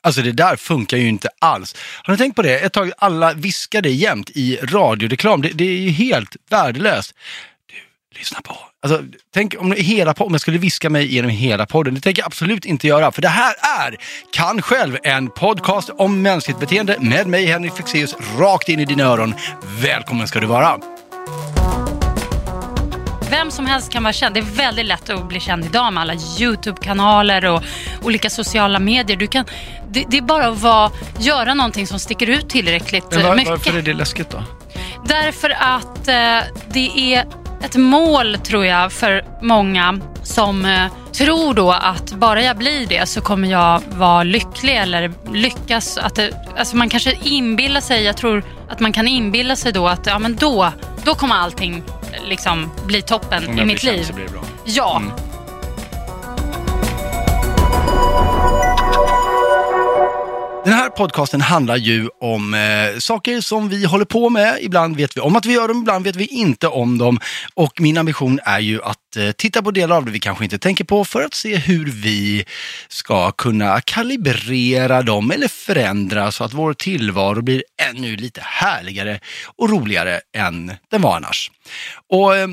Alltså det där funkar ju inte alls. Har ni tänkt på det? Ett tag alla viskade jämt i radioreklam. Det, det är ju helt värdelöst. Du, lyssna på. Alltså, tänk om, hela, om jag skulle viska mig genom hela podden. Det tänker jag absolut inte göra. För det här är Kan själv, en podcast om mänskligt beteende med mig Henrik Fexeus rakt in i dina öron. Välkommen ska du vara. Vem som helst kan vara känd. Det är väldigt lätt att bli känd idag med alla YouTube-kanaler och olika sociala medier. Du kan, det, det är bara att vara, göra någonting som sticker ut tillräckligt var, mycket. varför är det läskigt då? Därför att eh, det är ett mål, tror jag, för många som eh, tror då att bara jag blir det så kommer jag vara lycklig eller lyckas. Att det, alltså man kanske inbillar sig, jag tror att man kan inbilla sig då att ja, men då, då kommer allting liksom bli toppen i mitt liv. Ja, Den här podcasten handlar ju om eh, saker som vi håller på med. Ibland vet vi om att vi gör dem, ibland vet vi inte om dem. Och min ambition är ju att eh, titta på delar av det vi kanske inte tänker på för att se hur vi ska kunna kalibrera dem eller förändra så att vår tillvaro blir ännu lite härligare och roligare än den var annars. Och eh,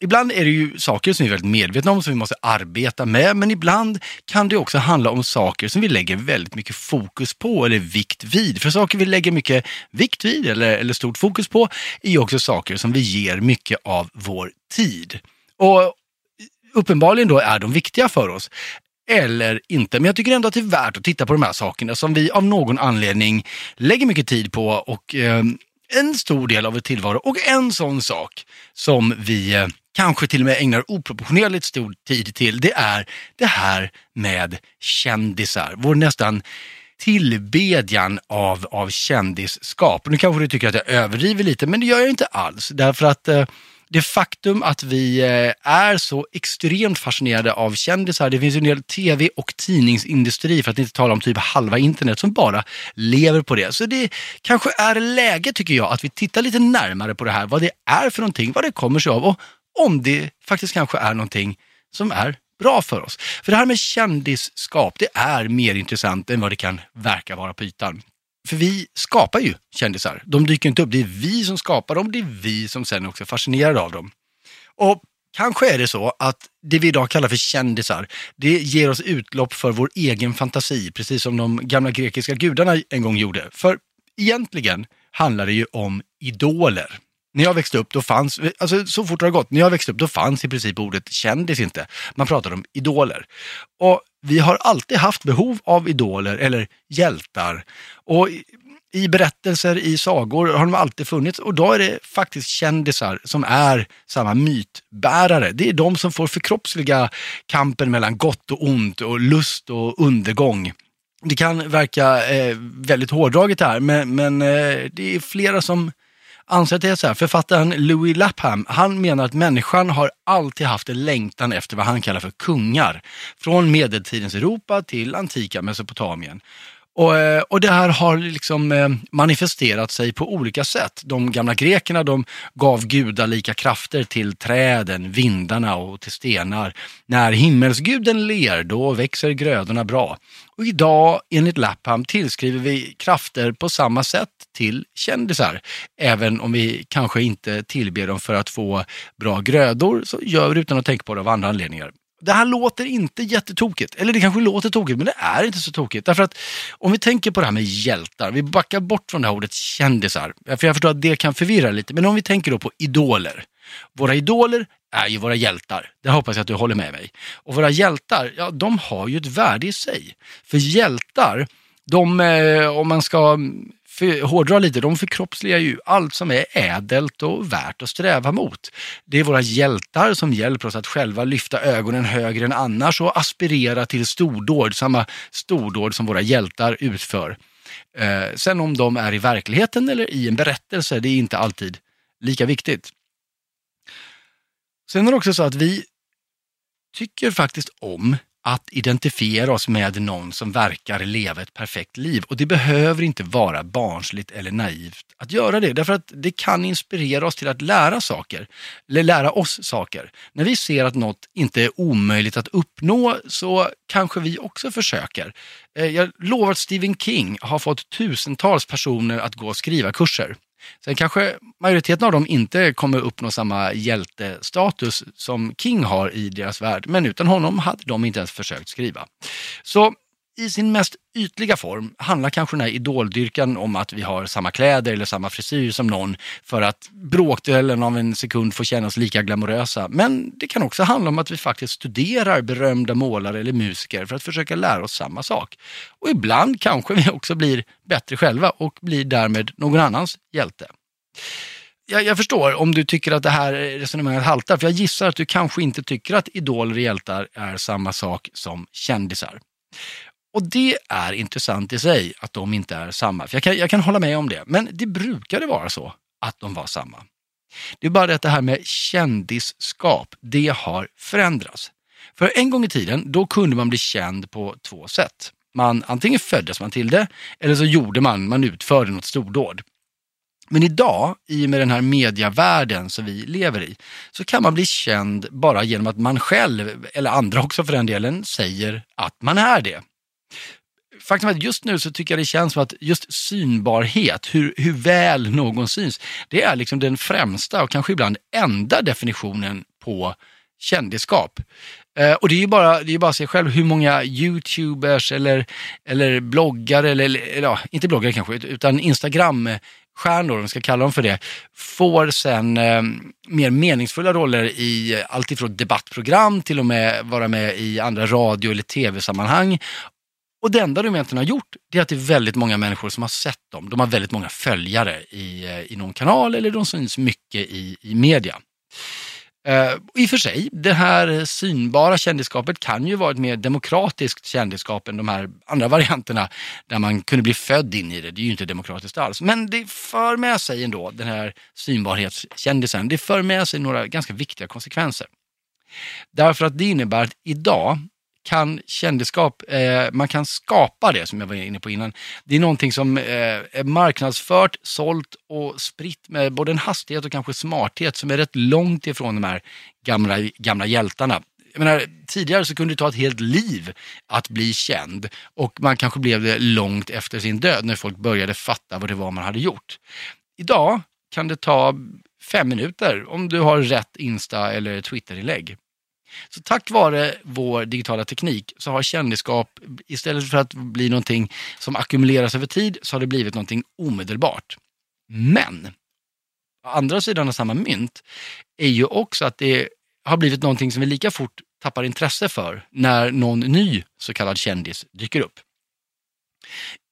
Ibland är det ju saker som vi är väldigt medvetna om som vi måste arbeta med, men ibland kan det också handla om saker som vi lägger väldigt mycket fokus på eller vikt vid. För saker vi lägger mycket vikt vid eller, eller stort fokus på är ju också saker som vi ger mycket av vår tid. Och uppenbarligen då är de viktiga för oss. Eller inte, men jag tycker ändå att det är värt att titta på de här sakerna som vi av någon anledning lägger mycket tid på och eh, en stor del av vår tillvaro. Och en sån sak som vi eh, kanske till och med ägnar oproportionerligt stor tid till, det är det här med kändisar. Vår nästan tillbedjan av, av kändisskap. Nu kanske du tycker att jag överdriver lite, men det gör jag inte alls. Därför att eh, det faktum att vi eh, är så extremt fascinerade av kändisar, det finns ju en del tv och tidningsindustri, för att inte tala om typ halva internet, som bara lever på det. Så det kanske är läge, tycker jag, att vi tittar lite närmare på det här, vad det är för någonting, vad det kommer sig av och om det faktiskt kanske är någonting som är bra för oss. För det här med kändisskap, det är mer intressant än vad det kan verka vara på ytan. För vi skapar ju kändisar. De dyker inte upp. Det är vi som skapar dem. Det är vi som sen också är fascinerade av dem. Och kanske är det så att det vi idag kallar för kändisar, det ger oss utlopp för vår egen fantasi, precis som de gamla grekiska gudarna en gång gjorde. För egentligen handlar det ju om idoler. När jag växte upp, då fanns, alltså så fort det har gått, när jag växte upp, då fanns i princip ordet kändis inte. Man pratade om idoler. Och vi har alltid haft behov av idoler eller hjältar. Och i- i berättelser, i sagor har de alltid funnits och då är det faktiskt kändisar som är samma mytbärare. Det är de som får förkroppsliga kampen mellan gott och ont och lust och undergång. Det kan verka eh, väldigt hårdraget här, men, men eh, det är flera som anser att det är så här. Författaren Louis Lapham, han menar att människan har alltid haft en längtan efter vad han kallar för kungar. Från medeltidens Europa till antika Mesopotamien. Och, eh, och det här har liksom eh, manifesterat sig på olika sätt. De gamla grekerna de gav gudalika krafter till träden, vindarna och till stenar. När himmelsguden ler, då växer grödorna bra. Och idag, enligt Lapham, tillskriver vi krafter på samma sätt till kändisar. Även om vi kanske inte tillber dem för att få bra grödor, så gör vi det utan att tänka på det av andra anledningar. Det här låter inte jättetokigt, eller det kanske låter tokigt, men det är inte så tokigt. Därför att om vi tänker på det här med hjältar, vi backar bort från det här ordet kändisar, för jag förstår att det kan förvirra lite, men om vi tänker då på idoler. Våra idoler är ju våra hjältar, det hoppas jag att du håller med mig. Och våra hjältar, ja de har ju ett värde i sig. För hjältar, de, eh, om man ska mm, för, hårdra lite, de förkroppsligar ju allt som är ädelt och värt att sträva mot. Det är våra hjältar som hjälper oss att själva lyfta ögonen högre än annars och aspirera till stordåd, samma stordåd som våra hjältar utför. Eh, sen om de är i verkligheten eller i en berättelse, det är inte alltid lika viktigt. Sen är det också så att vi tycker faktiskt om att identifiera oss med någon som verkar leva ett perfekt liv. Och det behöver inte vara barnsligt eller naivt att göra det, därför att det kan inspirera oss till att lära saker, eller lära oss saker. När vi ser att något inte är omöjligt att uppnå så kanske vi också försöker. Eh, jag lovar att Stephen King har fått tusentals personer att gå och skriva kurser. Sen kanske majoriteten av dem inte kommer uppnå samma hjältestatus som King har i deras värld, men utan honom hade de inte ens försökt skriva. Så i sin mest ytliga form handlar kanske den här idoldyrkan om att vi har samma kläder eller samma frisyr som någon för att bråkdelen av en sekund får kännas lika glamorösa. Men det kan också handla om att vi faktiskt studerar berömda målare eller musiker för att försöka lära oss samma sak. Och ibland kanske vi också blir bättre själva och blir därmed någon annans hjälte. Jag, jag, förstår om du tycker att det här resonemanget haltar, för jag gissar att du kanske inte tycker att idoler och hjältar är samma sak som kändisar. Och det är intressant i sig att de inte är samma. För jag kan, jag kan hålla med om det, men det brukade vara så att de var samma. Det är bara det att det här med kändisskap, det har förändrats. För en gång i tiden, då kunde man bli känd på två sätt. Man antingen föddes man till det, eller så gjorde man, man utförde något stordåd. Men idag, i och med den här mediavärlden som vi lever i, så kan man bli känd bara genom att man själv, eller andra också för den delen, säger att man är det faktum är att just nu så tycker jag det känns som att just synbarhet, hur, hur väl någon syns, det är liksom den främsta och kanske ibland enda definitionen på kändisskap. Eh, och det är ju bara, det är bara att se själv hur många YouTubers eller, eller bloggare, eller, eller ja, inte bloggare kanske, utan Instagram stjärnor, om vi ska kalla dem för det, får sen eh, mer meningsfulla roller i alltifrån debattprogram till och med vara med i andra radio eller tv-sammanhang och det enda de egentligen har gjort, det är att det är väldigt många människor som har sett dem. De har väldigt många följare i, eh, i någon kanal eller de syns mycket i, i media. Uh, I och för sig, det här synbara kändisskapet kan ju vara ett mer demokratiskt kändisskap än de här andra varianterna där man kunde bli född in i det. Det är ju inte demokratiskt alls. Men det för med sig ändå, den här synbarhetskändisen, det för med sig några ganska viktiga konsekvenser. Därför att det innebär att idag kan kändisskap, eh, man kan skapa det som jag var inne på innan. Det är någonting som eh, är marknadsfört, sålt och spritt med både en hastighet och kanske smarthet som är rätt långt ifrån de här gamla, gamla hjältarna. Jag menar, tidigare så kunde det ta ett helt liv att bli känd och man kanske blev det långt efter sin död när folk började fatta vad det var man hade gjort. Idag kan det ta fem minuter om du har rätt Insta eller Twitter-inlägg. Så tack vare vår digitala teknik så har kändisskap, istället för att bli någonting som ackumuleras över tid, så har det blivit någonting omedelbart. Men, andra sidan av samma mynt är ju också att det har blivit någonting som vi lika fort tappar intresse för när någon ny så kallad kändis dyker upp.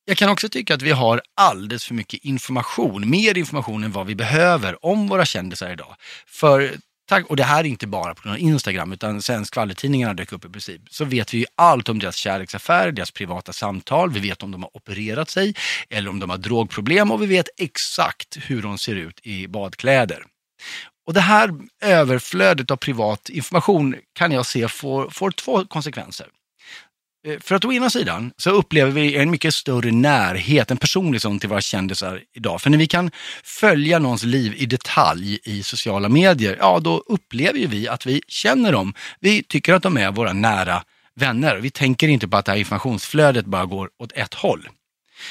Jag kan också tycka att vi har alldeles för mycket information, mer information än vad vi behöver om våra kändisar idag. För Tack. Och det här är inte bara på grund av Instagram, utan sen skvallertidningarna dök upp i princip, så vet vi ju allt om deras kärleksaffärer, deras privata samtal, vi vet om de har opererat sig eller om de har drogproblem och vi vet exakt hur de ser ut i badkläder. Och det här överflödet av privat information kan jag se får, får två konsekvenser. Eh, för att å ena sidan så upplever vi en mycket större närhet, en personlig liksom sån till våra kändisar idag. För när vi kan följa någons liv i detalj i sociala medier, ja då upplever vi att vi känner dem. Vi tycker att de är våra nära vänner. Vi tänker inte på att det här informationsflödet bara går åt ett håll.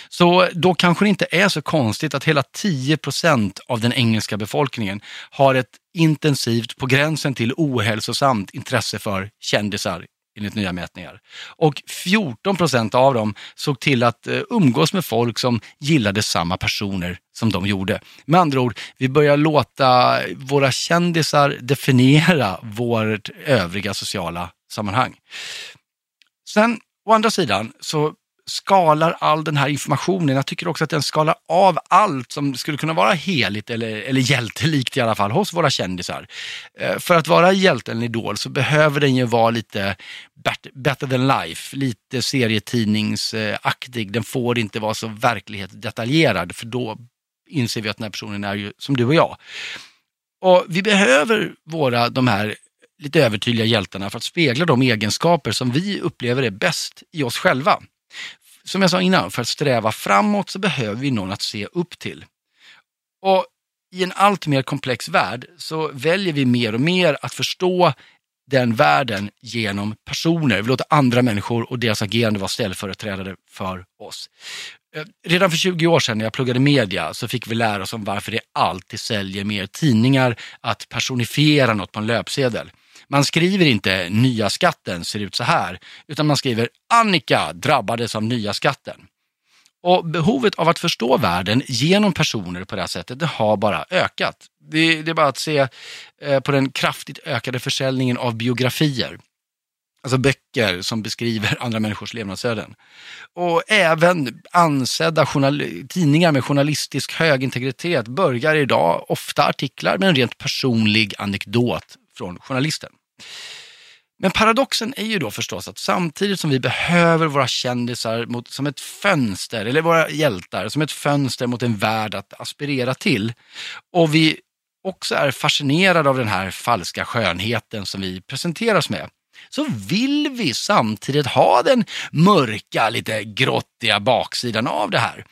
Så då kanske det inte är så konstigt att hela 10 procent av den engelska befolkningen har ett intensivt, på gränsen till ohälsosamt intresse för kändisar enligt nya mätningar. Och 14 procent av dem såg till att eh, umgås med folk som gillade samma personer som de gjorde. Med andra ord, vi börjar låta våra kändisar definiera vårt övriga sociala sammanhang. Sen å andra sidan så skalar all den här informationen. Jag tycker också att den skalar av allt som skulle kunna vara heligt eller, eller hjältelikt i alla fall hos våra kändisar. Eh, för att vara hjälte eller idol så behöver den ju vara lite better than life, lite serietidningsaktig. Den får inte vara så verklighetsdetaljerad för då inser vi att den här personen är ju som du och jag. Och vi behöver våra, de här lite övertydliga hjältarna för att spegla de egenskaper som vi upplever är bäst i oss själva. Som jag sa innan, för att sträva framåt så behöver vi någon att se upp till. Och i en allt mer komplex värld så väljer vi mer och mer att förstå den världen genom personer. Vi låter andra människor och deras agerande vara ställföreträdare för oss. Eh, redan för 20 år sedan när jag pluggade media så fick vi lära oss om varför det alltid säljer mer tidningar att personifiera något på en löpsedel. Man skriver inte nya skatten ser ut så här, utan man skriver Annika drabbades av nya skatten. Och behovet av att förstå världen genom personer på det här sättet, det har bara ökat. Det, det är bara att se eh, på den kraftigt ökade försäljningen av biografier. Alltså böcker som beskriver andra människors levnadsöden. Och även ansedda tidningar med journalistisk hög integritet börjar idag ofta artiklar med en rent personlig anekdot från journalisten. Men paradoxen är ju då förstås att samtidigt som vi behöver våra kändisar mot, som ett fönster, eller våra hjältar, som ett fönster mot en värld att aspirera till. Och vi också är fascinerade av den här falska skönheten som vi presenteras med så vill vi samtidigt ha den mörka, lite grottiga baksidan av det här.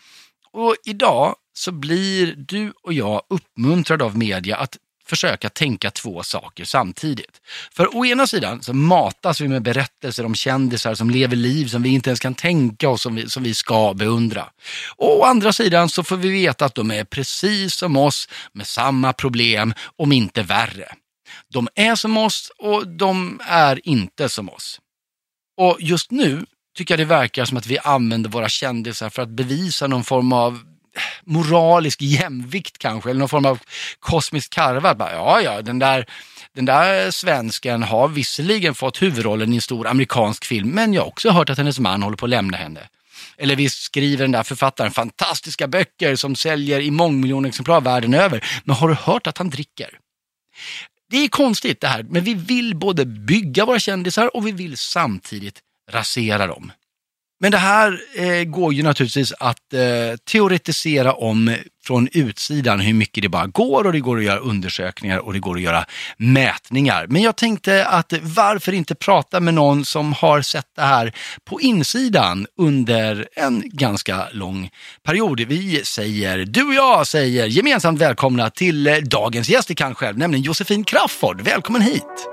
Och idag så blir du och jag uppmuntrade av media att försöka tänka två saker samtidigt. För å ena sidan så matas vi med berättelser om kändisar som lever liv som vi inte ens kan tänka oss som vi, som vi ska beundra. Och å andra sidan så får vi veta att de är precis som oss med samma problem, om inte värre. De är som oss och de är inte som oss. Och just nu tycker jag det verkar som att vi använder våra kändisar för att bevisa någon form av moralisk jämvikt kanske, eller någon form av kosmisk karva. Bara, ja, ja, den där, den där svensken har visserligen fått huvudrollen i en stor amerikansk film, men jag har också hört att hennes man håller på att lämna henne. Eller visst skriver den där författaren fantastiska böcker som säljer i mångmiljoner exemplar världen över, men har du hört att han dricker? Det är konstigt det här, men vi vill både bygga våra kändisar och vi vill samtidigt rasera dem. Men det här eh, går ju naturligtvis att eh, teoretisera om från utsidan hur mycket det bara går och det går att göra undersökningar och det går att göra mätningar. Men jag tänkte att varför inte prata med någon som har sett det här på insidan under en ganska lång period. Vi säger, du och jag säger gemensamt välkomna till eh, dagens gäst i Kan själv, nämligen Josefin Crafoord. Välkommen hit!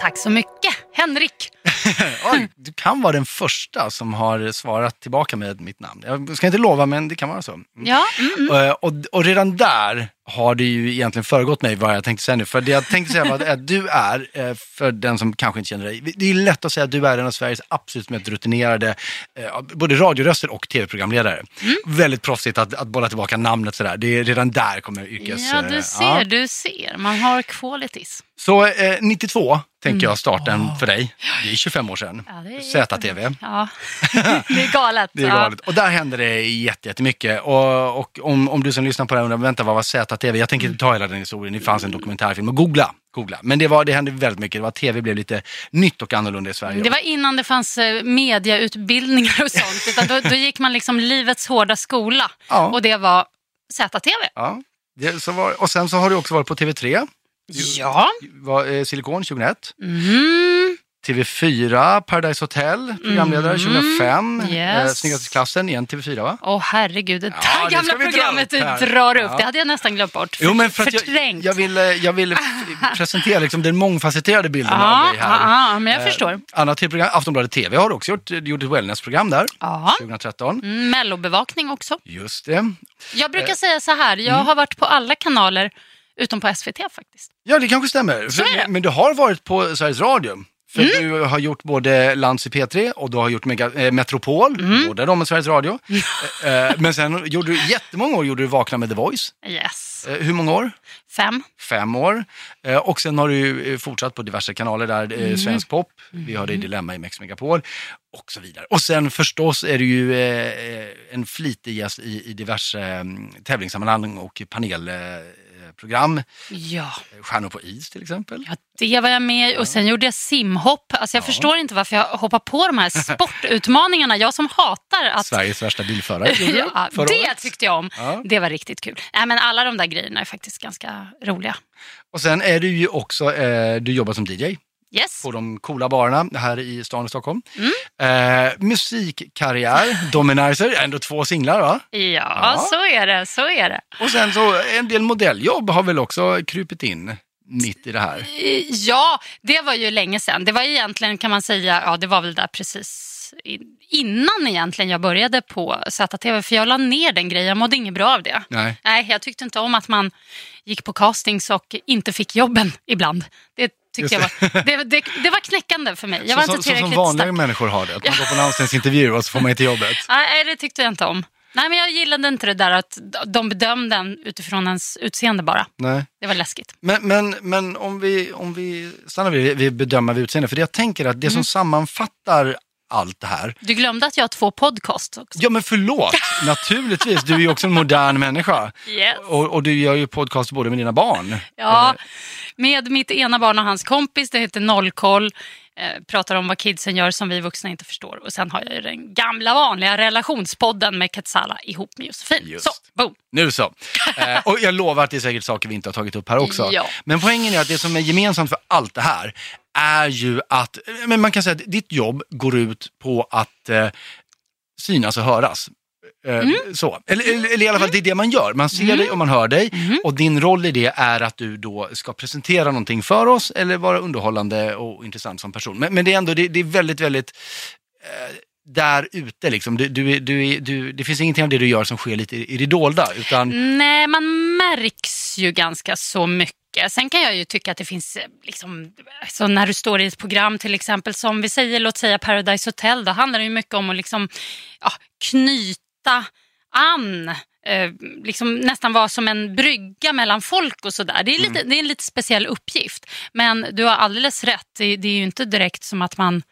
Tack så mycket, Henrik. Oj, du kan vara den första som har svarat tillbaka med mitt namn. Jag ska inte lova, men det kan vara så. Mm. Ja. Mm, mm. Och, och, redan där har det ju egentligen föregått mig vad jag tänkte säga nu. För det jag tänkte säga var att du är, eh, för den som kanske inte känner dig, det är lätt att säga att du är en av Sveriges absolut mest rutinerade, eh, både radioröster och tv-programledare. Mm. Väldigt proffsigt att, att bolla tillbaka namnet sådär. Det är redan där kommer yrkes... Ja, du ser, ja. du ser. Man har qualities. Så eh, 92 tänker jag starten oh. för dig. Det är 25 år sedan. Ja, ZTV. Ja, det är galet. det är galet. Och där händer det jättemycket. Och, och om, om du som lyssnar på det här undrar, vänta vad var ZTV? Jag tänker inte ta hela den historien, det fanns en dokumentärfilm. Och googla, googla. Men det, var, det hände väldigt mycket. Det var tv blev lite nytt och annorlunda i Sverige. Det var innan det fanns eh, mediautbildningar och sånt. Utan då, då gick man liksom livets hårda skola. Ja. Och det var ZTV. Ja. Det, var, och sen så har du också varit på TV3. Ja. Var, eh, Silikon 2001. Mm. TV4, Paradise Hotel, programledare mm. 2005. Yes. Eh, Snyggaste igen TV4 va? Åh oh, herregud, det där ja, gamla programmet du drar upp, ja. det hade jag nästan glömt bort. Jo, men för Förträngt. Jag, jag ville jag vill presentera liksom den mångfacetterade bilden Aha, av dig här. Ja, men jag eh, förstår. Andra tv-program, Aftonbladet TV har också gjort, gjort ett wellnessprogram där, Aha. 2013. Mm, Mellobevakning också. Just det. Jag brukar eh. säga så här, jag mm. har varit på alla kanaler utom på SVT faktiskt. Ja, det kanske stämmer. För, men du har varit på Sveriges Radio. För mm. du har gjort både Lands i P3 och du har gjort Mega, äh, Metropol, mm. båda de med Sveriges Radio. äh, men sen gjorde du jättemånga år gjorde du Vakna med The Voice. Yes. Äh, hur många år? Fem. Fem år. och sen har du fortsatt på diverse kanaler där, mm. Svensk Pop, vi har dig i Dilemma i Mex Megapol och så vidare. Och sen förstås är du ju en flitig gäst i, i diverse um, tävlingssammanhang och panel program. Ja. Stjärnor på is till exempel. Ja, det var jag med och sen gjorde jag simhopp. Alltså jag förstår inte varför jag hoppar på de här sportutmaningarna. Jag som hatar att... Sveriges värsta bilförare. ja, det året. tyckte jag om. Ja. Det var riktigt kul. Nej, men alla de där grejerna är faktiskt ganska roliga. Och sen är du ju också, eh, du jobbar som DJ Yes. på de coola barerna här i stan i Stockholm. Mm. Eh, musikkarriär, Dominizer, ändå två singlar va? Ja, Ja. så är det. Så är det. Och sen så en del modelljobb har väl också krupit in mitt i det här. Ja, det var ju länge sedan. Det var egentligen kan man säga, ja det var väl där precis innan egentligen jag började på ZTV. För jag la ner den grejen, jag mådde inget bra av det. Nej. Nej, jag tyckte inte om att man gick på castings och inte fick jobben ibland. Det tyckte jag var, det, det, det var knäckande för mig. Jag var så, inte så, så som tillräckligt vanliga stark. människor har det, att man går på en anställningsintervju och så får man inte jobbet. Nej, det tyckte jag inte om. Nej, men jag gillade inte det där att de bedömde en utifrån ens utseende bara. Nej. Det var läskigt. Men, men, men om, vi, om vi stannar vid, vid bedöma vid utseende, för jag tänker att det Mm. som sammanfattar allt det här, Du glömde att jag har två podcasts också. ja men förlåt, naturligtvis, du är ju också en modern människa. Yes. Och, och du gör ju podcast både med dina barn. Ja, med mitt ena barn och hans kompis, det heter Nollkoll. Eh, pratar om vad kidsen gör som vi vuxna inte förstår. Och sen har jag ju den gamla vanliga relationspodden med Ketsala ihop med Josefin. Just. Så, boom. Nu så. Eh, och jag lovar att det är säkert saker vi inte har tagit upp här också. Ja. Men poängen är att det som är gemensamt för allt det här är ju att, men man kan säga att ditt jobb går ut på att eh, synas och höras. Eh, Mm. Så. Eller, eller, eller i alla fall det är det man gör. Man ser dig och man hör dig Mm. och din roll i det är att du då ska presentera någonting för oss eller vara underhållande och intressant som person. Men, men det är ändå det, det är väldigt, väldigt eh, där ute liksom. Du, du, du, du, det finns ingenting av det du gör som sker lite i, i det dolda. Utan, Nej, man märks ju ganska så mycket. Sen kan jag ju tycka att det finns, eh, liksom, så när du står i ett program till exempel som vi säger, låt säga Paradise Hotel, då handlar det ju mycket om att liksom, ja, knyta an, eh, liksom nästan vara som en brygga mellan folk och sådär. Det, är lite, det är en lite speciell uppgift. Men du har alldeles rätt, det, det är ju inte direkt som att man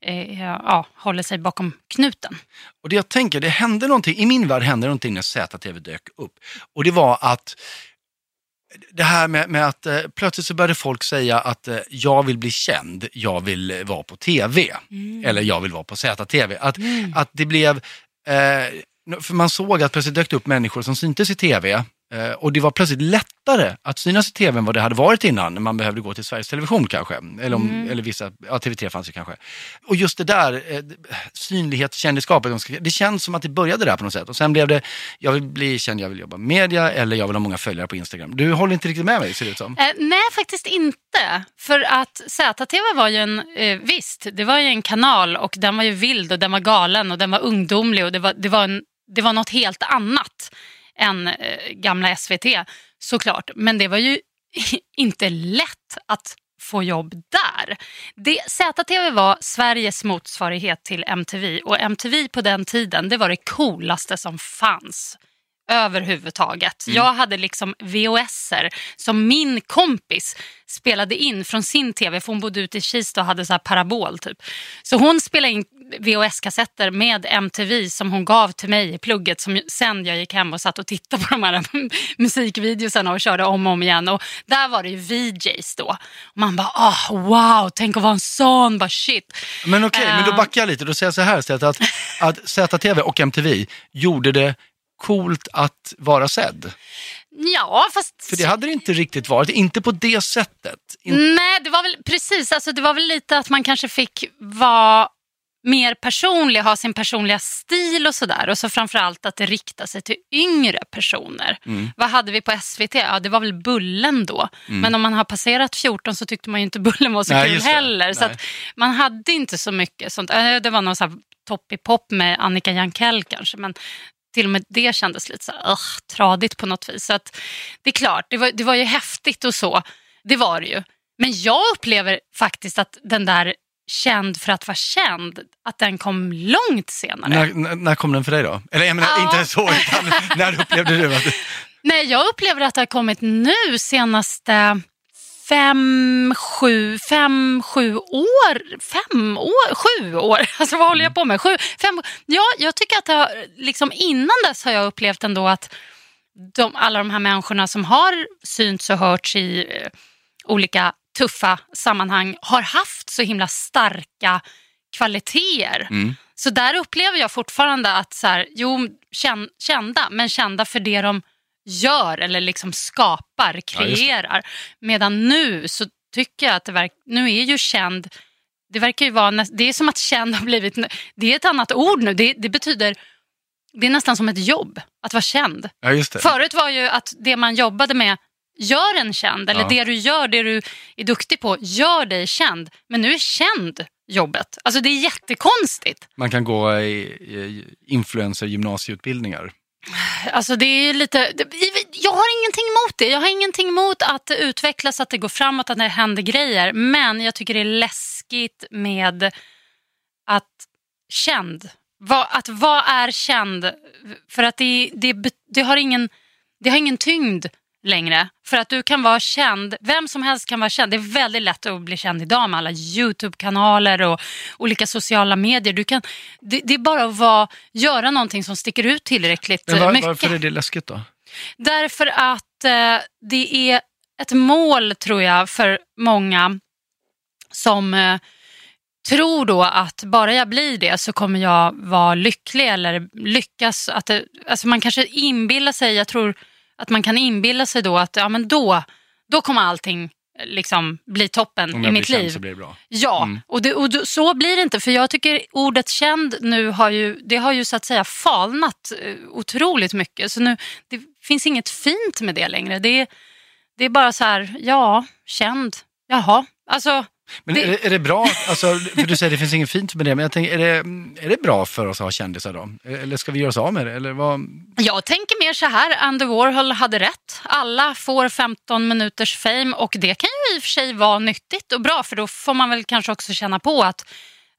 eh, ja, håller sig bakom knuten. Och det jag tänker, det hände någonting, i min värld hände någonting när ZTV dök upp. Och det var att det här med, med att eh, plötsligt så började folk säga att eh, jag vill bli känd, jag vill eh, vara på TV. Eller jag vill vara på ZTV. Att, att det blev, eh, för man såg att plötsligt dök det upp människor som syntes i TV. Eh, och det var plötsligt lättare att synas i TV än vad det hade varit innan. när Man behövde gå till Sveriges Television kanske. Eller, om, eller vissa, ja TV3 fanns ju kanske. Och just det där, eh, synlighetskändisskapet, de ska- det känns som att det började där på något sätt. Och sen blev det, jag vill bli känd, jag vill jobba med media eller jag vill ha många följare på Instagram. Du håller inte riktigt med mig ser det ut som. Eh, nej, faktiskt inte. För att ZTV var ju en, eh, visst, det var ju en kanal och den var ju vild och den var galen och den var ungdomlig och det var, det var, en, det var något helt annat än eh, gamla SVT såklart. Men det var ju inte lätt att få jobb där. Det, ZTV var Sveriges motsvarighet till MTV och MTV på den tiden det var det coolaste som fanns överhuvudtaget. Jag hade liksom VHSer som min kompis spelade in från sin tv, för hon bodde ute i Kista och hade så här parabol typ. Så hon spelade in VHS-kassetter med MTV som hon gav till mig i plugget som sen jag gick hem och satt och tittade på de här musikvideosarna och körde om och om igen. Och där var det ju VJs då. Och man bara, ah, wow, tänk att vara en sån, bara shit. Men okej, men då Eh. backar jag lite. Då säger jag så här istället att, att ZTV och MTV gjorde det coolt att vara sedd. Ja, fast... För det hade det inte riktigt varit, inte på det sättet. In- Nej, det var väl precis. Alltså, det var väl lite att man kanske fick vara mer personlig, ha sin personliga stil och sådär. Och så framförallt att det riktar sig till yngre personer. Mm. Vad hade vi på SVT? Ja, det var väl Bullen då. Men om man har passerat 14 så tyckte man ju inte Bullen var så Nej, kul heller. Så Nej. att man hade inte så mycket sånt. Eh, Det var någon så här toppipop med Annika Jankell kanske. Men till och med det kändes lite så här, ugh, tradigt på något vis. Så att, det är klart, det var, det var ju häftigt och så. Det var det ju. Men jag upplever faktiskt att den där känd för att vara känd, att den kom långt senare. När, när, när kom den för dig då? Eller jag menar, Ja. inte så, utan när upplevde du att... Nej, jag upplever att det har kommit nu senaste fem, sju, fem, sju år. Fem år? Sju år? Alltså vad håller jag på med? Sju, fem, ja, jag tycker att har, liksom innan dess har jag upplevt ändå att de, alla de här människorna som har synts och hörts i eh, olika tuffa sammanhang har haft så himla starka kvaliteter. Mm. Så där upplever jag fortfarande att så här, jo, kän, kända, men kända för det de gör eller liksom skapar, kreerar. Medan nu så tycker jag att det verk, nu är ju känd, det verkar ju vara, det är som att känd har blivit, det är ett annat ord nu, det, det betyder, det är nästan som ett jobb att vara känd. Ja. Förut var ju att det man jobbade med gör en känd, eller Ja. det du gör, det du är duktig på, gör dig känd. Men nu är känd jobbet. Alltså det är jättekonstigt. Man kan gå i, i influencer gymnasieutbildningar. Alltså det är lite, jag har ingenting emot det. Jag har ingenting emot att det utvecklas, att det går framåt, att det händer grejer. Men jag tycker det är läskigt med att känd, vad, att vad är känd? För att det, det, det, har ingen, det har ingen tyngd längre. För att du kan vara känd, vem som helst kan vara känd. Det är väldigt lätt att bli känd idag med alla YouTube-kanaler och olika sociala medier. Du kan, det, det är bara att vara, göra någonting som sticker ut tillräckligt Men var, mycket. varför är det läskigt då? Därför att eh, det är ett mål, tror jag, för många som eh, tror då att bara jag blir det så kommer jag vara lycklig eller lyckas. Att det, alltså man kanske inbillar sig, jag tror att man kan inbilla sig då att ja, men då, då kommer allting eh, liksom bli toppen Om i jag blir mitt känd liv. så blir det bra. Ja, Mm. och, det, och det, så blir det inte. För jag tycker ordet känd nu har ju, det har ju så att säga falnat eh, otroligt mycket. Så nu, det finns inget fint med det längre. Det, är- det är bara så här, ja, känd, jaha. Alltså, Men Det- är, det, är det bra, alltså, för du säger det finns inget fint med det, men jag tänker, är det, är det bra för oss att ha kändisar då? Eller ska vi göra oss av med det? Eller vad? jag tänker mer så här, Andy Warhol hade rätt. Alla får 15 minuters fame och det kan ju i och för sig vara nyttigt och bra för då får man väl kanske också känna på att,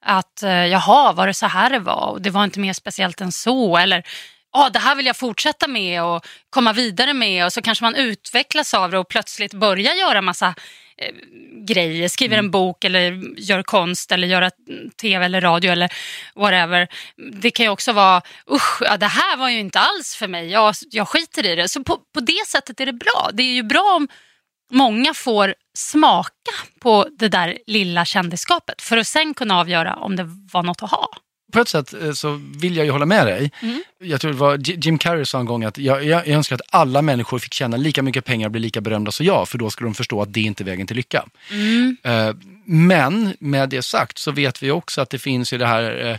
att eh, jaha, var det så här det var och det var inte mer speciellt än så eller ja, det här vill jag fortsätta med och komma vidare med och så kanske man utvecklas av det och plötsligt börjar göra massa eh, grejer, skriver en bok eller gör konst eller gör mm, tv eller radio eller whatever. Det kan ju också vara, usch, ja, det här var ju inte alls för mig, jag, jag skiter i det. Så på, på det sättet är det bra. Det är ju bra om många får smaka på det där lilla kändisskapet för att sen kunna avgöra om det var något att ha. På ett sätt eh, så vill jag ju hålla med dig. Mm. Jag tror det var Jim Carrey sa en gång att jag, jag, jag önskar att alla människor fick tjäna lika mycket pengar och bli lika berömda som jag, för då skulle de förstå att det inte är vägen till lycka. Mm. Eh, Men med det sagt så vet vi också att det finns ju det här eh,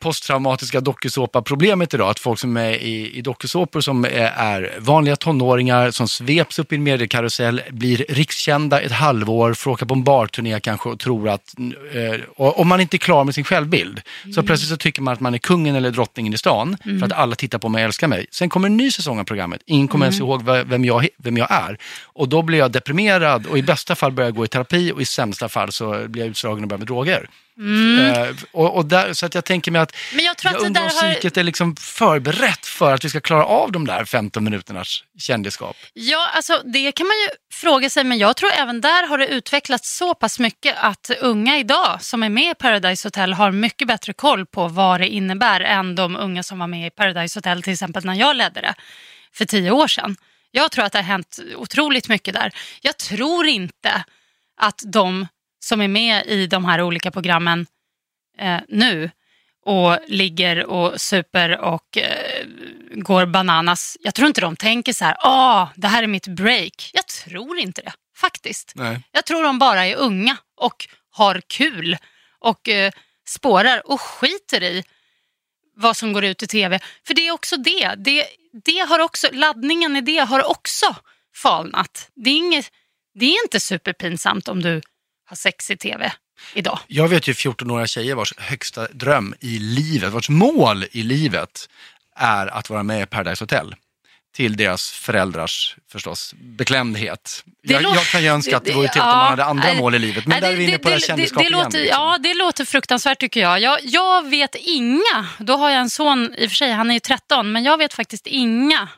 posttraumatiska dokusåpa-problemet idag. Att folk som är i, i dokusåpor som är, är vanliga tonåringar som sveps upp i en mediekarusell, blir rikskända ett halvår, får åka på en barturné kanske och tror att, eh, och, om man inte är klar med sin självbild, så plötsligt så tycker man att man är kungen eller drottningen i stan för att alla tittar på mig och älskar mig. Sen kommer en ny säsong av programmet, ingen kommer ens ihåg ve- vem jag, vem jag är. Och då blir jag deprimerad och i bästa fall börjar jag gå i terapi och i sämsta fall så blir jag utslagen och börjar med droger. Eh, och, och där, så att jag tänker mig att Men jag tror jag att det undrar om har... psyket är liksom förberett för att vi ska klara av de där 15 minuternas kändisskap. Ja, alltså det kan man ju fråga sig, men jag tror även där har det utvecklats så pass mycket att unga idag som är med i Paradise Hotel har mycket bättre koll på vad det innebär än de unga som var med i Paradise Hotel till exempel när jag ledde det för tio år sedan. Jag tror att det har hänt otroligt mycket där. Jag tror inte att de som är med i de här olika programmen eh, nu och ligger och super och eh, går bananas. Jag tror inte de tänker så här, ah, det här är mitt break. Jag tror inte det, faktiskt. Nej. Jag tror de bara är unga och har kul och eh, spårar och skiter i vad som går ut i tv. För det är också det. det, det har också, laddningen i det har också falnat. Det är, inget, det är inte superpinsamt om du har sex i tv idag. Jag vet ju 14-åriga tjejer vars högsta dröm i livet, vars mål i livet är att vara med i Paradise Hotel. Till deras föräldrars förstås beklämdhet. Det Jag, lå- jag kan ju önska att det vore till om Ja, man hade andra mål i livet. Men Nej, där är vi inne på det, kändisskap det, igen. låter, liksom. Ja, det låter fruktansvärt tycker jag. jag. Jag vet inga, då har jag en son, i och för sig han är ju 13, men jag vet faktiskt inga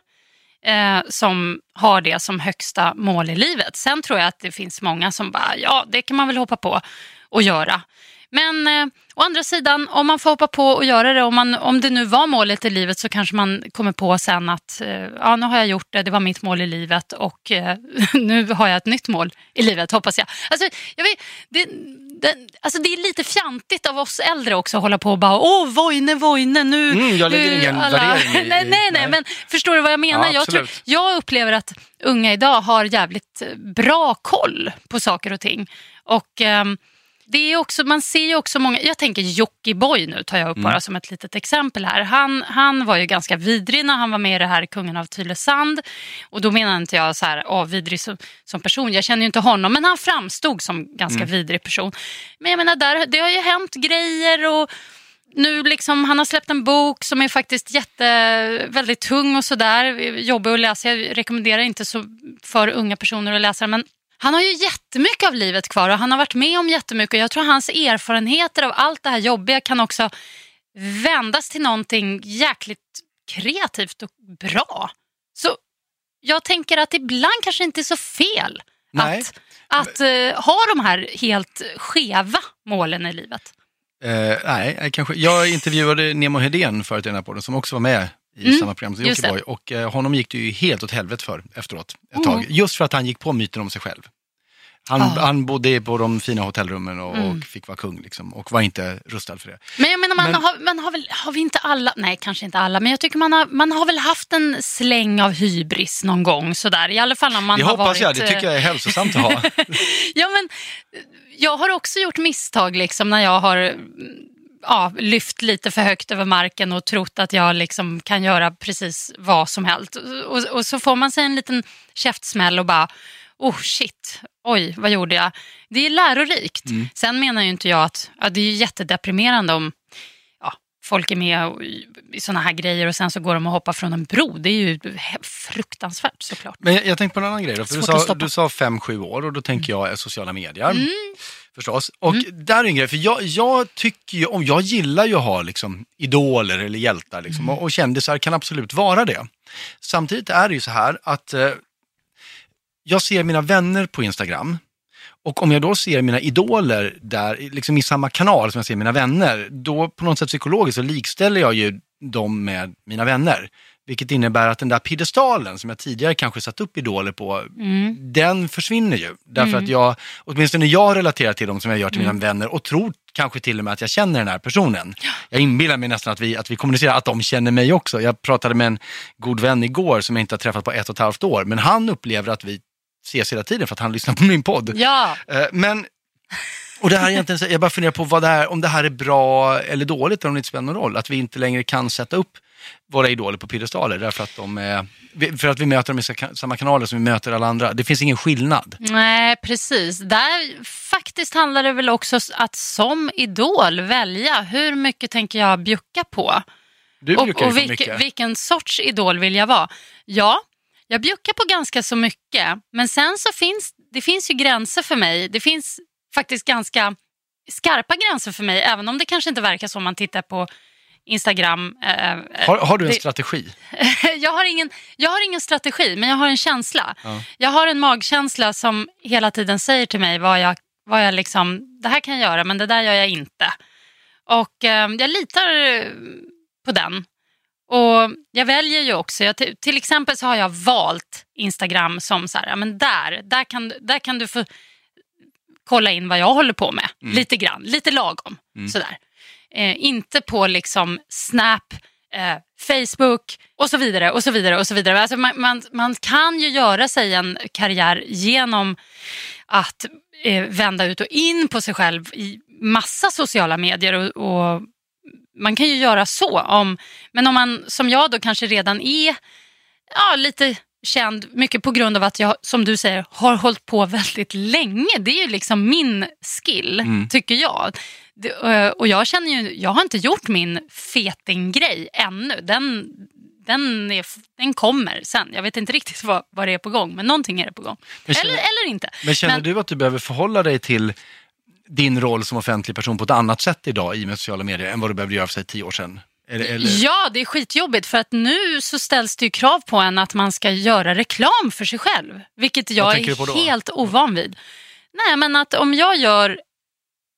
eh, som har det som högsta mål i livet. Sen tror jag att det finns många som bara, ja det kan man väl hoppa på och göra. Men eh, å andra sidan, om man får hoppa på och göra det, om, man, om det nu var målet i livet så kanske man kommer på sen att eh, ja, nu har jag gjort det, det var mitt mål i livet och eh, nu har jag ett nytt mål i livet hoppas jag. Alltså, jag vet, det, det, alltså det är lite fjantigt av oss äldre också att hålla på och bara åh Vojne, Vojne, nu... Mm, jag lägger nu ingen värdering i- nej, nej, nej, men förstår du vad jag menar? Ja, jag, tror, jag upplever att unga idag har jävligt bra koll på saker och ting. Och ehm, det är också, man ser ju också många, jag tänker Jockiboi nu tar jag upp bara som ett litet exempel här. Han, han var ju ganska vidrig när han var med i det här Kungen av Tylösand. Och då menar inte jag så här, åh, vidrig som, som person, jag känner ju inte honom, men han framstod som ganska vidrig person. Men jag menar, där, det har ju hänt grejer och nu liksom, han har släppt en bok som är faktiskt jätte, väldigt tung och sådär. Jobbig att läsa. Jag rekommenderar inte så för unga personer att läsa den. Men han har ju jättemycket av livet kvar och han har varit med om jättemycket. Och jag tror hans erfarenheter av allt det här jobbiga kan också vändas till någonting jäkligt kreativt och bra. Så jag tänker att ibland kanske inte är så fel Nej. att, att eh, ha de här helt skeva målen i livet. Eh, nej, kanske. Jag intervjuade Nemo Hedén förut i den här podden som också var med i Mm, samma program som. Jockiboi. Och eh, honom gick det ju helt åt helvete för efteråt, ett Mm. tag. Just för att han gick på myten om sig själv. Han, Ah. han bodde på de fina hotellrummen och, Mm. och fick vara kung liksom, och var inte rustad för det. Men jag menar, man, Men- har, man har väl, har vi inte alla, nej kanske inte alla, men jag tycker man har, man har väl haft en släng av hybris någon gång sådär. I alla fall om man det har hoppas varit... jag, det tycker jag är hälsosamt att ha. Ja, men eh, jag har också gjort misstag liksom när jag har ja, lyft lite för högt över marken och trott att jag liksom kan göra precis vad som helst. Och, och så får man sig en liten käftsmäll och bara, oh shit, oj, vad gjorde jag? Det är lärorikt. Mm. Sen menar ju inte jag att, ja, det är ju jättedeprimerande om ja, folk är med i sådana här grejer och sen så går de och hoppar från en bro. Det är ju fruktansvärt såklart. Men jag, jag tänkte på en annan grej. Då, för du, sa, du sa fem, sju år och då tänker jag sociala medier. Mm. Förstås. Och där är en grej, för jag, jag tycker ju om, jag gillar ju att ha liksom, idoler eller hjältar liksom, Mm. och, och kändisar kan absolut vara det. Samtidigt är det ju så här att eh, jag ser mina vänner på Instagram och om jag då ser mina idoler där, liksom i samma kanal som jag ser mina vänner, då på något sätt psykologiskt så likställer jag ju dem med mina vänner. Vilket innebär att den där piedestalen som jag tidigare kanske satt upp idoler på, Mm. den försvinner ju. Därför att jag, åtminstone jag relaterar till dem som jag gör till mina vänner och tror kanske till och med att jag känner den här personen. Jag inbillar mig nästan att vi, att vi kommunicerar, att de känner mig också. Jag pratade med en god vän igår som jag inte har träffat på ett och ett halvt år, men han upplever att vi ses hela tiden för att han lyssnar på min podd. Ja, Eh, Men, och det här är egentligen, jag bara funderar på vad det är, om det här är bra eller dåligt, om det inte spelar någon roll. Att vi inte längre kan sätta upp våra idoler på piedestaler därför att de är, för att vi möter dem i sa- samma kanaler som vi möter alla andra. Det finns ingen skillnad. Nej, precis. Där faktiskt handlar det väl också att som idol välja hur mycket tänker jag bjucka på. Du och och mycket. vilken sorts idol vill jag vara? Ja, jag bjuckar på ganska så mycket. Men sen så finns det finns ju gränser för mig. Det finns faktiskt ganska skarpa gränser för mig. Även om det kanske inte verkar så om man tittar på Instagram. Eh, Har, har du en det- strategi? jag, har ingen, jag har ingen strategi, men jag har en känsla. Ja. Jag har en magkänsla som hela tiden säger till mig vad jag, vad jag liksom, det här kan jag göra, men det där gör jag inte. Och eh, jag litar eh, på den. Och jag väljer ju också, jag, till, till exempel så har jag valt Instagram som så här, ja, men där, där, kan, där kan du få kolla in vad jag håller på med. Lite grann, lite lagom. Sådär. Eh, inte på liksom Snap, eh, Facebook och så vidare. och så vidare och så vidare. Alltså man, man, man kan ju göra sig en karriär genom att eh, vända ut och in på sig själv i massa sociala medier. Och, och Man kan ju göra så. Om, men om man som jag då kanske redan är ja, lite känd, mycket på grund av att jag, som du säger, har hållit på väldigt länge. Det är ju liksom min skill, Mm. tycker jag. Det, eh, och jag känner ju, jag har inte gjort min fetinggrej ännu. Den, den, är, den kommer sen. Jag vet inte riktigt vad, vad det är på gång, men någonting är det på gång. Känner- Eller, eller inte. Men känner Men- du att du behöver förhålla dig till din roll som offentlig person på ett annat sätt idag i och med sociala medier än vad du behövde göra för sig tio år sedan? Eller? Ja, det är skitjobbigt för att nu så ställs det ju krav på en att man ska göra reklam för sig själv. Vilket jag är helt ovan vid. Nej, men att om jag gör...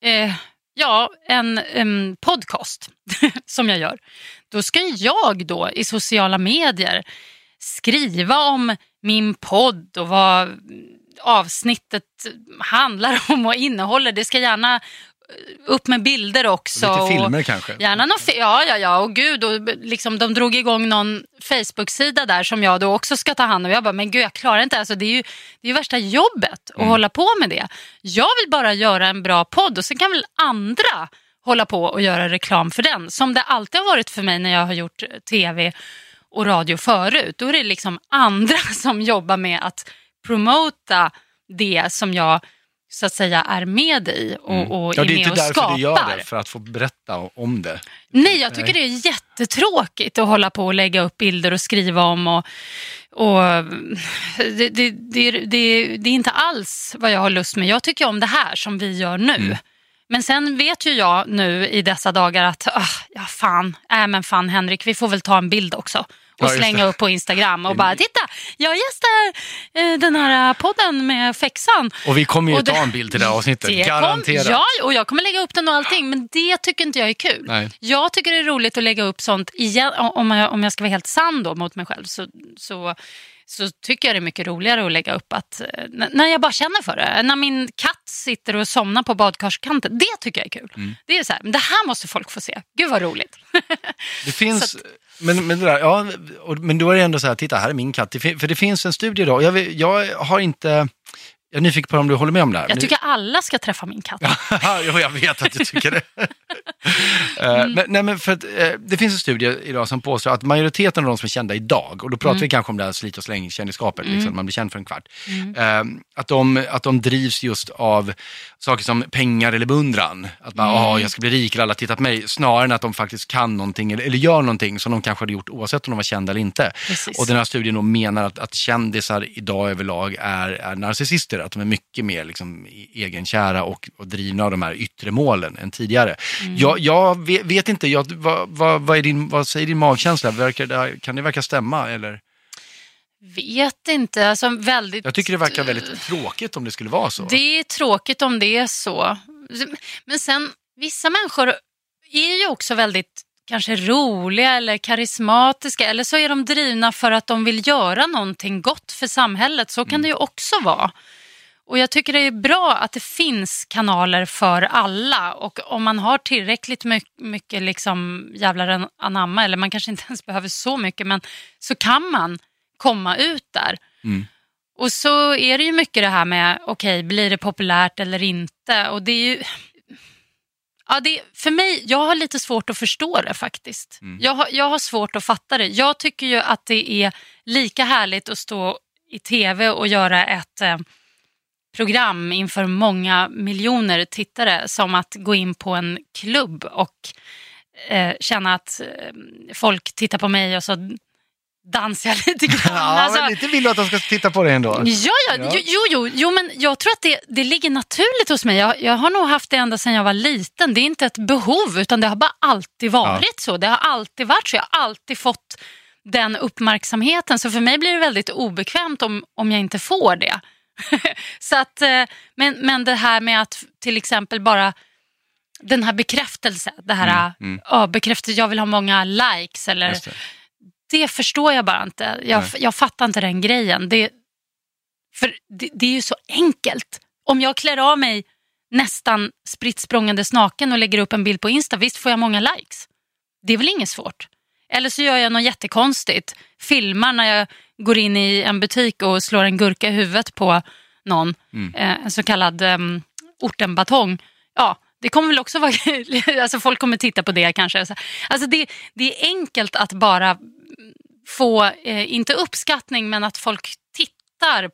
Eh, ja, en, en podcast som jag gör, då ska jag då i sociala medier skriva om min podd och vad avsnittet handlar om och innehåller. Det ska gärna upp med bilder också. Lite filmer kanske? Gärna någon ja, ja, ja. Och gud, och liksom, de drog igång någon Facebook-sida där som jag då också ska ta hand om. Jag bara, men gud, jag klarar inte. Alltså, det är ju det är ju värsta jobbet att hålla på med det. Jag vill bara göra en bra podd och sen kan väl andra hålla på och göra reklam för den. Som det alltid har varit för mig när jag har gjort tv och radio förut. Då är det liksom andra som jobbar med att promota det som jag så att säga är med i och, och Ja, är det är med inte och därför skapar. du gör det, för att få berätta om det. Nej, jag tycker det är jättetråkigt att hålla på och lägga upp bilder och skriva om. Och, och det, det, det, det, det är inte alls vad jag har lust med. Jag tycker om det här som vi gör nu. Mm. Men sen vet ju jag nu i dessa dagar att, ja fan, äh, men fan Henrik, vi får väl ta en bild också. Och slänga upp på Instagram och bara, titta, jag gästar eh, den här podden med Fexan. Och vi kommer ju Och det- ta en bild till det här avsnittet, Det kom- garanterat. ja, och jag kommer lägga upp den och allting, men det tycker inte jag är kul. Nej. Jag tycker det är roligt att lägga upp sånt, igen, om, jag, om jag ska vara helt sann då mot mig själv, så, så, så tycker jag det är mycket roligare att lägga upp att, eh, när jag bara känner för det. När min katt sitter och somnar på badkarskanten, det tycker jag är kul. Mm. Det är så här, men det här måste folk få se. Gud vad roligt. Det finns, Så men, men, det där, ja, och, men då är det ändå så här, titta här är min katt. Det för det finns en studie då, jag, jag har inte, jag är nyfiken på om du håller med om det här. Jag tycker alla ska träffa min katt. jo, jag vet att du tycker det. Eh, Mm. men, nej, men för att, eh, det finns en studie idag som påstår att majoriteten av de som är kända idag, och då pratar Mm. vi kanske om det här slit och släng-kändisskapet, liksom, man blir känd för en kvart, eh, att, de, att de drivs just av saker som pengar eller beundran. Att man, Mm. "Åh, jag ska bli rik, eller alla tittar på mig, snarare än att de faktiskt kan någonting eller, eller gör någonting som de kanske hade gjort oavsett om de var kända eller inte. Precis. Och den här studien menar att, att kändisar idag överlag är, är narcissister, att de är mycket mer liksom, i- egenkära och, och drivna av de här yttre målen än tidigare. Mm. Jag, jag vet, vet inte, jag, vad, vad, vad, är din, vad säger din magkänsla? Verkar kan det verka stämma? Eller? Vet inte, alltså väldigt... Jag tycker det verkar väldigt tråkigt om det skulle vara så. Det är tråkigt om det är så. Men sen, vissa människor är ju också väldigt kanske roliga eller karismatiska eller så är de drivna för att de vill göra någonting gott för samhället. Så kan det ju också vara. Och jag tycker det är bra att det finns kanaler för alla och om man har tillräckligt my- mycket liksom jävlar anamma eller man kanske inte ens behöver så mycket men så kan man komma ut där. Mm. Och så är det ju mycket det här med, okej, blir det populärt eller inte? Och det är ju... Ja, det, för mig, jag har lite svårt att förstå det faktiskt. Mm. Jag, har, jag har svårt att fatta det. Jag tycker ju att det är lika härligt att stå i tv och göra ett eh, program inför många miljoner tittare som att gå in på en klubb och eh, känna att eh, folk tittar på mig och så dansar jag lite grann. Ja, Alltså- men lite vill du att de ska titta på det ändå. Ja, ja, Ja. Jo, jo, jo, jo, men jag tror att det, det ligger naturligt hos mig. Jag, jag har nog haft det ända sedan jag var liten. Det är inte ett behov, utan det har bara alltid varit så. Det har alltid varit så. Jag har alltid fått den uppmärksamheten. Så för mig blir det väldigt obekvämt om, om jag inte får det. så att, eh, men, men det här med att till exempel bara den här bekräftelsen, det här Mm, mm. ja, bekräftelse, jag vill ha många likes eller det. det förstår jag bara inte. Jag, Nej. jag fattar inte den grejen. Det, för det, det är ju så enkelt. Om jag klär av mig nästan spritt språngandes naken och lägger upp en bild på Insta, visst får jag många likes. Det är väl inget svårt. Eller så gör jag något jättekonstigt. Filmar när jag går in i en butik och slår en gurka i huvudet på någon. Mm. Eh, en så kallad um, ortenbatong. Ja, det kommer väl också vara... alltså folk kommer titta på det kanske. Så- Alltså det, det är enkelt att bara få, eh, inte uppskattning, men att folk tittar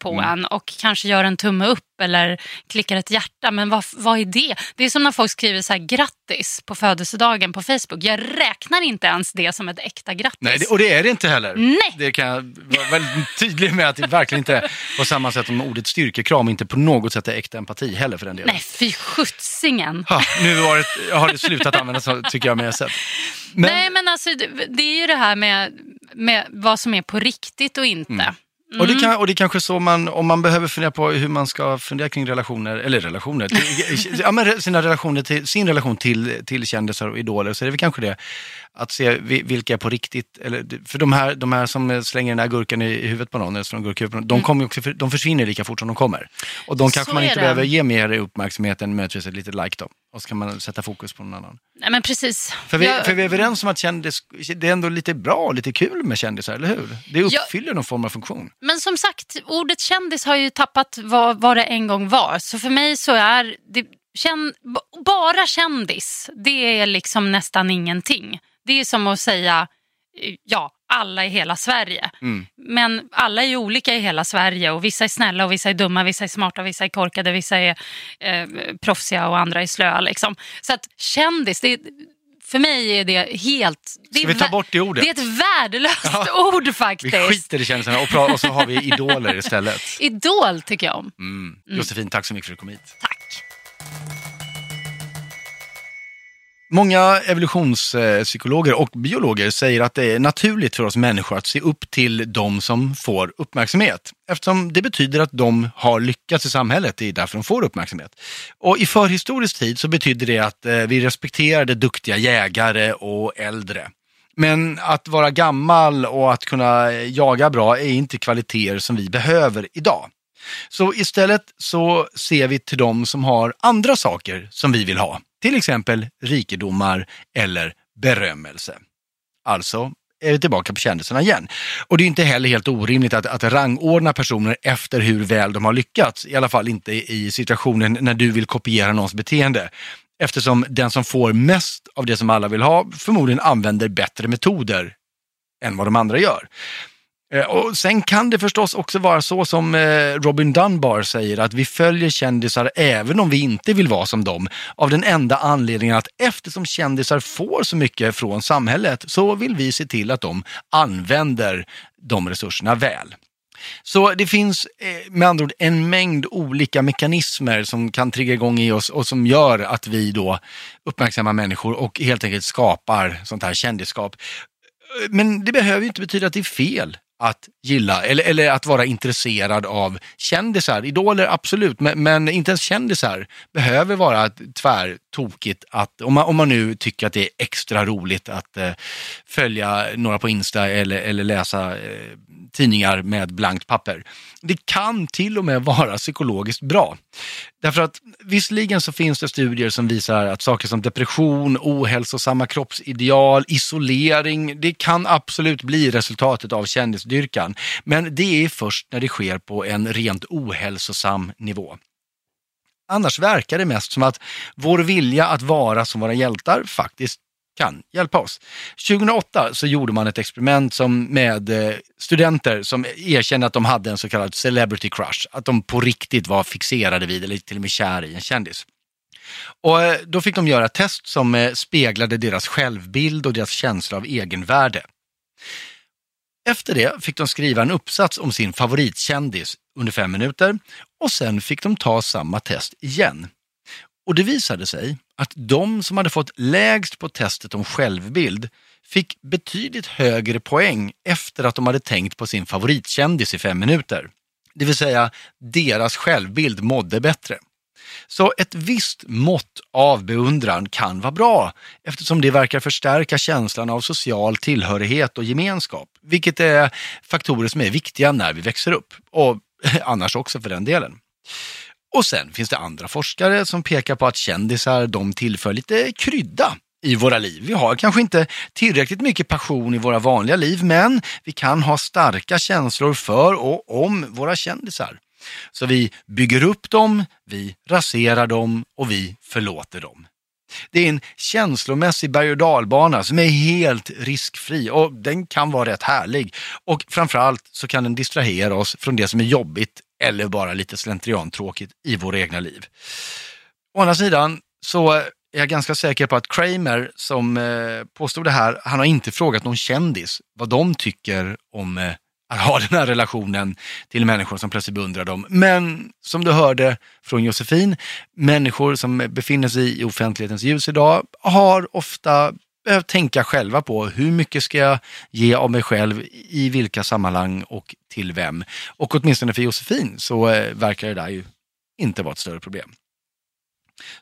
på Mm. en och kanske gör en tumme upp eller klickar ett hjärta. Men vad, vad är det? Det är som när folk skriver så här, grattis på födelsedagen på Facebook. Jag räknar inte ens det som ett äkta grattis. Nej, det, och det är det inte heller. Nej. Det kan jag vara väldigt tydlig med att det verkligen inte är på samma sätt som ordet styrkekram inte på något sätt är äkta empati heller för den delen. Nej, fy skjutsingen. Ha, nu har det, har det slutat användas tycker jag med sätt. Men, Nej, men alltså det, det är ju det här med, med vad som är på riktigt och inte. Mm. Och, det kan, och det är kanske så man, om man behöver fundera på hur man ska fundera kring relationer, eller relationer, till, ja, men sina relationer till, sin relation till, till kändisar och idoler, så är det väl kanske det att se vilka är på riktigt. Eller, för de här, de här som slänger den här gurkan i huvudet på någon, eller huvudet på någon, de, Mm. kommer också, de försvinner lika fort som de kommer. Och de kanske Så man inte det. behöver ge mer uppmärksamhet än möjligtvis ett litet like då. Och så kan man sätta fokus på någon annan. Nej, men precis. För vi, Jag- för vi är överens om att kändis, det är ändå lite bra, lite kul med kändisar, eller hur? Det uppfyller någon form av funktion. Men som sagt, ordet kändis har ju tappat vad, vad det en gång var. Så för mig så är det, känn, bara kändis, det är liksom nästan ingenting. Det är som att säga, eh, ja, alla i hela Sverige. Mm. Men alla är ju olika i hela Sverige och vissa är snälla och vissa är dumma, vissa är smarta, vissa är korkade, vissa är eh, proffsiga och andra är slöa. Liksom. Så att kändis, det, för mig är det helt... Det Ska vi ta bort det ordet? Det är ett värdelöst Ja. ord Vi faktiskt. skiter i kändisarna och, och så har vi idoler istället. Idol tycker jag om. Mm. Josefin, tack så mycket för att du kom hit. Tack. Många evolutionspsykologer och biologer säger att det är naturligt för oss människor att se upp till de som får uppmärksamhet. Eftersom det betyder att de har lyckats i samhället, det är därför de får uppmärksamhet. Och i förhistorisk tid så betyder det att eh, vi respekterade duktiga jägare och äldre. Men att vara gammal och att kunna eh, jaga bra är inte kvaliteter som vi behöver idag. Så istället så ser vi till de som har andra saker som vi vill ha. Till exempel rikedomar eller berömmelse. Alltså är vi tillbaka på kändisarna igen. Och det är inte heller helt orimligt att, att rangordna personer efter hur väl de har lyckats. I alla fall inte i situationen när du vill kopiera någons beteende. Eftersom den som får mest av det som alla vill ha förmodligen använder bättre metoder än vad de andra gör. Eh, och sen kan det förstås också vara så som eh, Robin Dunbar säger att vi följer kändisar även om vi inte vill vara som dem. Av den enda anledningen att eftersom kändisar får så mycket från samhället så vill vi se till att de använder de resurserna väl. Så det finns eh, med andra ord en mängd olika mekanismer som kan trigga igång i oss och som gör att vi då uppmärksammar människor och helt enkelt skapar sånt här kändisskap. Men det behöver ju inte betyda att det är fel att gilla eller, eller att vara intresserad av kändisar. Idoler absolut, men, men inte ens kändisar behöver vara tvärtokigt att, om man, om man nu tycker att det är extra roligt att eh, följa några på Insta eller, eller läsa eh, tidningar med blankt papper. Det kan till och med vara psykologiskt bra. Därför att visserligen så finns det studier som visar att saker som depression, ohälsosamma kroppsideal, isolering, det kan absolut bli resultatet av kändisdyrkan. Men det är först när det sker på en rent ohälsosam nivå. Annars verkar det mest som att vår vilja att vara som våra hjältar faktiskt kan hjälpa oss. 2008 så gjorde man ett experiment som med eh, studenter som erkände att de hade en så kallad celebrity crush. Att de på riktigt var fixerade vid eller till och med kär i en kändis. Och eh, då fick de göra ett test som eh, speglade deras självbild och deras känsla av egenvärde. Efter det fick de skriva en uppsats om sin favoritkändis under fem minuter och sen fick de ta samma test igen. Och det visade sig att de som hade fått lägst på testet om självbild fick betydligt högre poäng efter att de hade tänkt på sin favoritkändis i fem minuter. Det vill säga, deras självbild mådde bättre. Så ett visst mått av beundran kan vara bra eftersom det verkar förstärka känslan av social tillhörighet och gemenskap, vilket är faktorer som är viktiga när vi växer upp och annars också för den delen. Och sen finns det andra forskare som pekar på att kändisar de tillför lite krydda i våra liv. Vi har kanske inte tillräckligt mycket passion i våra vanliga liv, men vi kan ha starka känslor för och om våra kändisar. Så vi bygger upp dem, vi raserar dem och vi förlåter dem. Det är en känslomässig berg och dalbana som är helt riskfri och den kan vara rätt härlig. Och framförallt så kan den distrahera oss från det som är jobbigt eller bara lite slentriantråkigt i våra egna liv. Å andra sidan så är jag ganska säker på att Kramer som eh, påstod det här, han har inte frågat någon kändis vad de tycker om eh, att ha den här relationen till människor som plötsligt beundrar dem. Men som du hörde från Josefin, människor som befinner sig i offentlighetens ljus idag har ofta behövt tänka själva på hur mycket ska jag ge av mig själv, i vilka sammanhang och till vem. Och åtminstone för Josefin så eh, verkar det där ju inte vara ett större problem.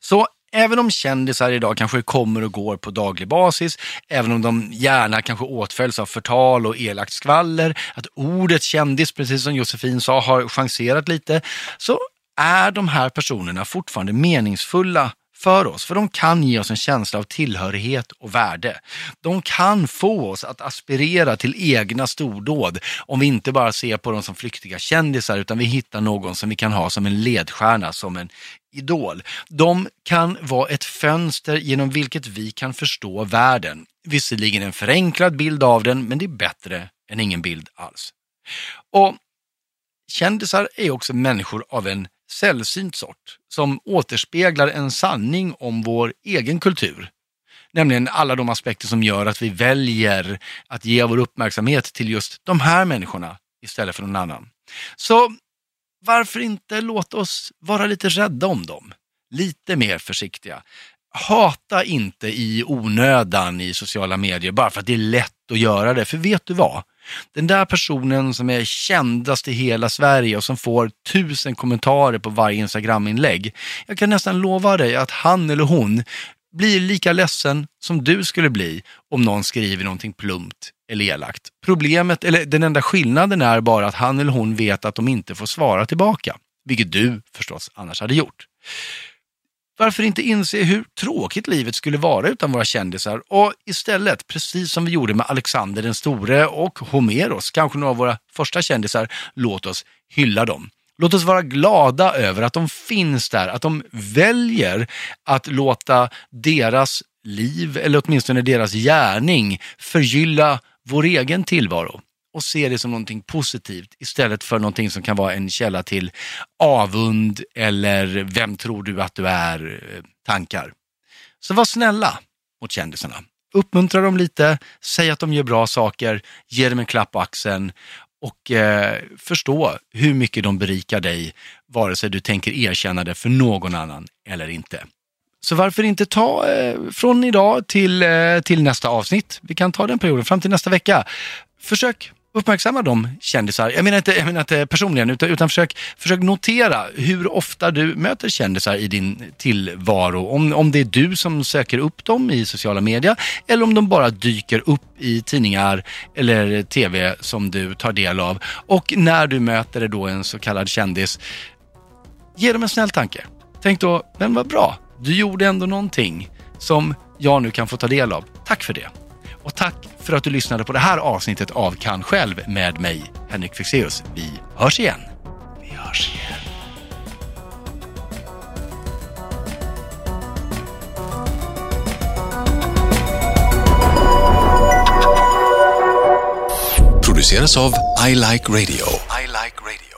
Så Även om kändisar idag kanske kommer och går på daglig basis, även om de gärna kanske åtföljs av förtal och elakt skvaller, att ordet kändis, precis som Josefin sa, har chanserat lite, så är de här personerna fortfarande meningsfulla för oss, för de kan ge oss en känsla av tillhörighet och värde. De kan få oss att aspirera till egna stordåd om vi inte bara ser på dem som flyktiga kändisar utan vi hittar någon som vi kan ha som en ledstjärna, som en idol. De kan vara ett fönster genom vilket vi kan förstå världen. Visserligen en förenklad bild av den, men det är bättre än ingen bild alls. Och Kändisar är också människor av en sällsynt sort som återspeglar en sanning om vår egen kultur. Nämligen alla de aspekter som gör att vi väljer att ge vår uppmärksamhet till just de här människorna istället för någon annan. Så varför inte låta oss vara lite rädda om dem? Lite mer försiktiga. Hata inte i onödan i sociala medier bara för att det är lätt att göra det. För vet du vad? Den där personen som är kändast i hela Sverige och som får tusen kommentarer på varje Instagram-inlägg. Jag kan nästan lova dig att han eller hon blir lika ledsen som du skulle bli om någon skriver någonting plumpt eller elakt. Problemet, eller den enda skillnaden är bara att han eller hon vet att de inte får svara tillbaka, vilket du förstås annars hade gjort. Varför inte inse hur tråkigt livet skulle vara utan våra kändisar och istället, precis som vi gjorde med Alexander den store och Homeros, kanske några av våra första kändisar, låt oss hylla dem. Låt oss vara glada över att de finns där, att de väljer att låta deras liv, eller åtminstone deras gärning, förgylla vår egen tillvaro och se det som någonting positivt istället för någonting som kan vara en källa till avund eller vem tror du att du är eh, tankar. Så var snälla mot kändisarna. Uppmuntra dem lite, säg att de gör bra saker, ge dem en klapp på axeln och eh, förstå hur mycket de berikar dig, vare sig du tänker erkänna det för någon annan eller inte. Så varför inte ta eh, från idag till, eh, till nästa avsnitt? Vi kan ta den perioden fram till nästa vecka. Försök uppmärksamma de kändisar. Jag menar inte, jag menar inte personligen, utan, utan försök, försök notera hur ofta du möter kändisar i din tillvaro. Om, om det är du som söker upp dem i sociala medier eller om de bara dyker upp i tidningar eller tv som du tar del av. Och när du möter då en så kallad kändis, ge dem en snäll tanke. Tänk då, men vad bra, du gjorde ändå någonting som jag nu kan få ta del av. Tack för det. Och tack för att du lyssnade på det här avsnittet av Kan själv med mig, Henrik Fexeus. Vi hörs igen. Vi hörs igen. produceras av I Like Radio. I like radio.